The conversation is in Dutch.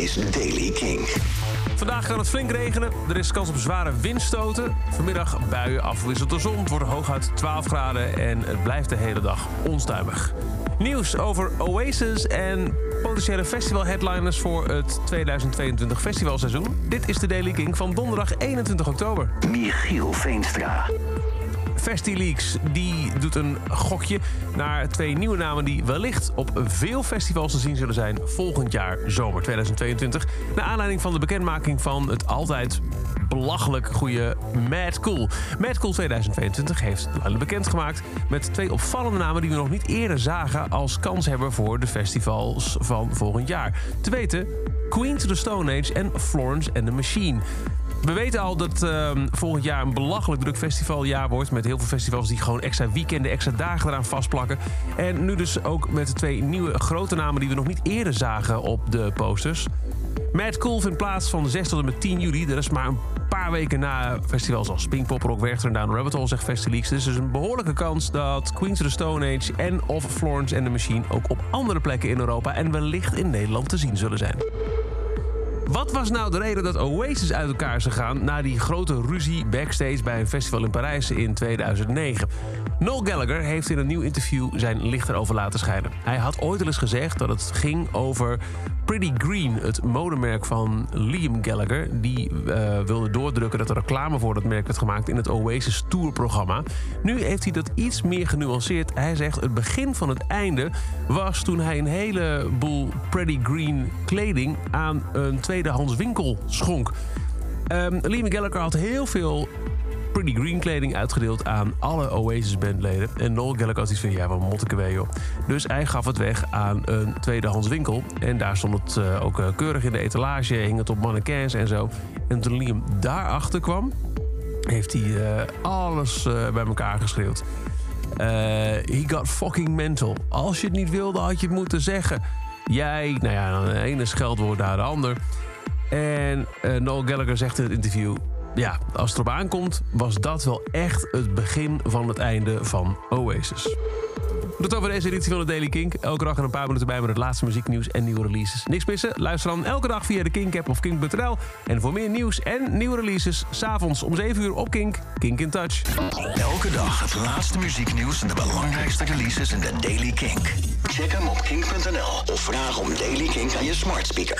is Daily King. Vandaag kan het flink regenen. Er is kans op zware windstoten. Vanmiddag buien afgewisseld door zon. Het wordt hooguit 12 graden en het blijft de hele dag onstuimig. Nieuws over Oasis en potentiële festival-headliners voor het 2022 festivalseizoen. Dit is de Daily King van donderdag 21 oktober. Michiel Veenstra. FestiLeaks die doet een gokje naar twee nieuwe namen die wellicht op veel festivals te zien zullen zijn volgend jaar zomer 2022. Naar aanleiding van de bekendmaking van het altijd belachelijk goede Mad Cool. Mad Cool 2022 heeft bekend bekendgemaakt met twee opvallende namen die we nog niet eerder zagen als kans hebben voor de festivals van volgend jaar. Te weten Queen to the Stone Age en Florence and the Machine. We weten al dat ehm, volgend jaar een belachelijk druk festivaljaar wordt. Met heel veel festivals die gewoon extra weekenden, extra dagen eraan vastplakken. En nu dus ook met de twee nieuwe grote namen die we nog niet eerder zagen op de posters. Mad Cool vindt plaats van 6 tot en met 10 juli. Dat is maar een paar weken na festivals als Pinkpop, Rock, Werchter en Down Rabbit Hole, zegt Festileaks. Dus er is een behoorlijke kans dat Queens of the Stone Age en of Florence and the Machine ook op andere plekken in Europa en wellicht in Nederland te zien zullen zijn. Wat was nou de reden dat Oasis uit elkaar is gegaan... na die grote ruzie backstage bij een festival in Parijs in 2009? Noel Gallagher heeft in een nieuw interview zijn licht erover laten schijnen. Hij had ooit eens gezegd dat het ging over Pretty Green, het modemerk van Liam Gallagher. Die uh, wilde doordrukken dat er reclame voor dat merk werd gemaakt in het Oasis Tour-programma. Nu heeft hij dat iets meer genuanceerd. Hij zegt het begin van het einde was toen hij een heleboel Pretty Green kleding aan een tweedehands winkel schonk. Um, Liam Gallagher had heel veel Pretty Green kleding uitgedeeld aan alle Oasis bandleden. En Noel Gallagher had iets van, ja, wat mot ik op. Dus hij gaf het weg aan een tweedehands winkel. En daar stond het uh, ook uh, keurig in de etalage, hing het op mannequins en zo. En toen Liam daarachter kwam, heeft hij uh, alles bij elkaar geschreeuwd. he got fucking mental. Als je het niet wilde, had je het moeten zeggen. Jij, nou ja, de ene scheldwoord naar de ander. En Noel Gallagher zegt in het interview ja, als het erop aankomt, was dat wel echt het begin van het einde van Oasis. Tot over deze editie van de Daily Kink. Elke dag een paar minuten bij met het laatste muzieknieuws en nieuwe releases. Niks missen? Luister dan elke dag via de Kink-app of kink.nl. En voor meer nieuws en nieuwe releases, s'avonds om 7 uur op Kink. Kink in Touch. Elke dag het laatste muzieknieuws en de belangrijkste releases in de Daily Kink. Check hem op kink.nl of vraag om Daily Kink aan je smart speaker.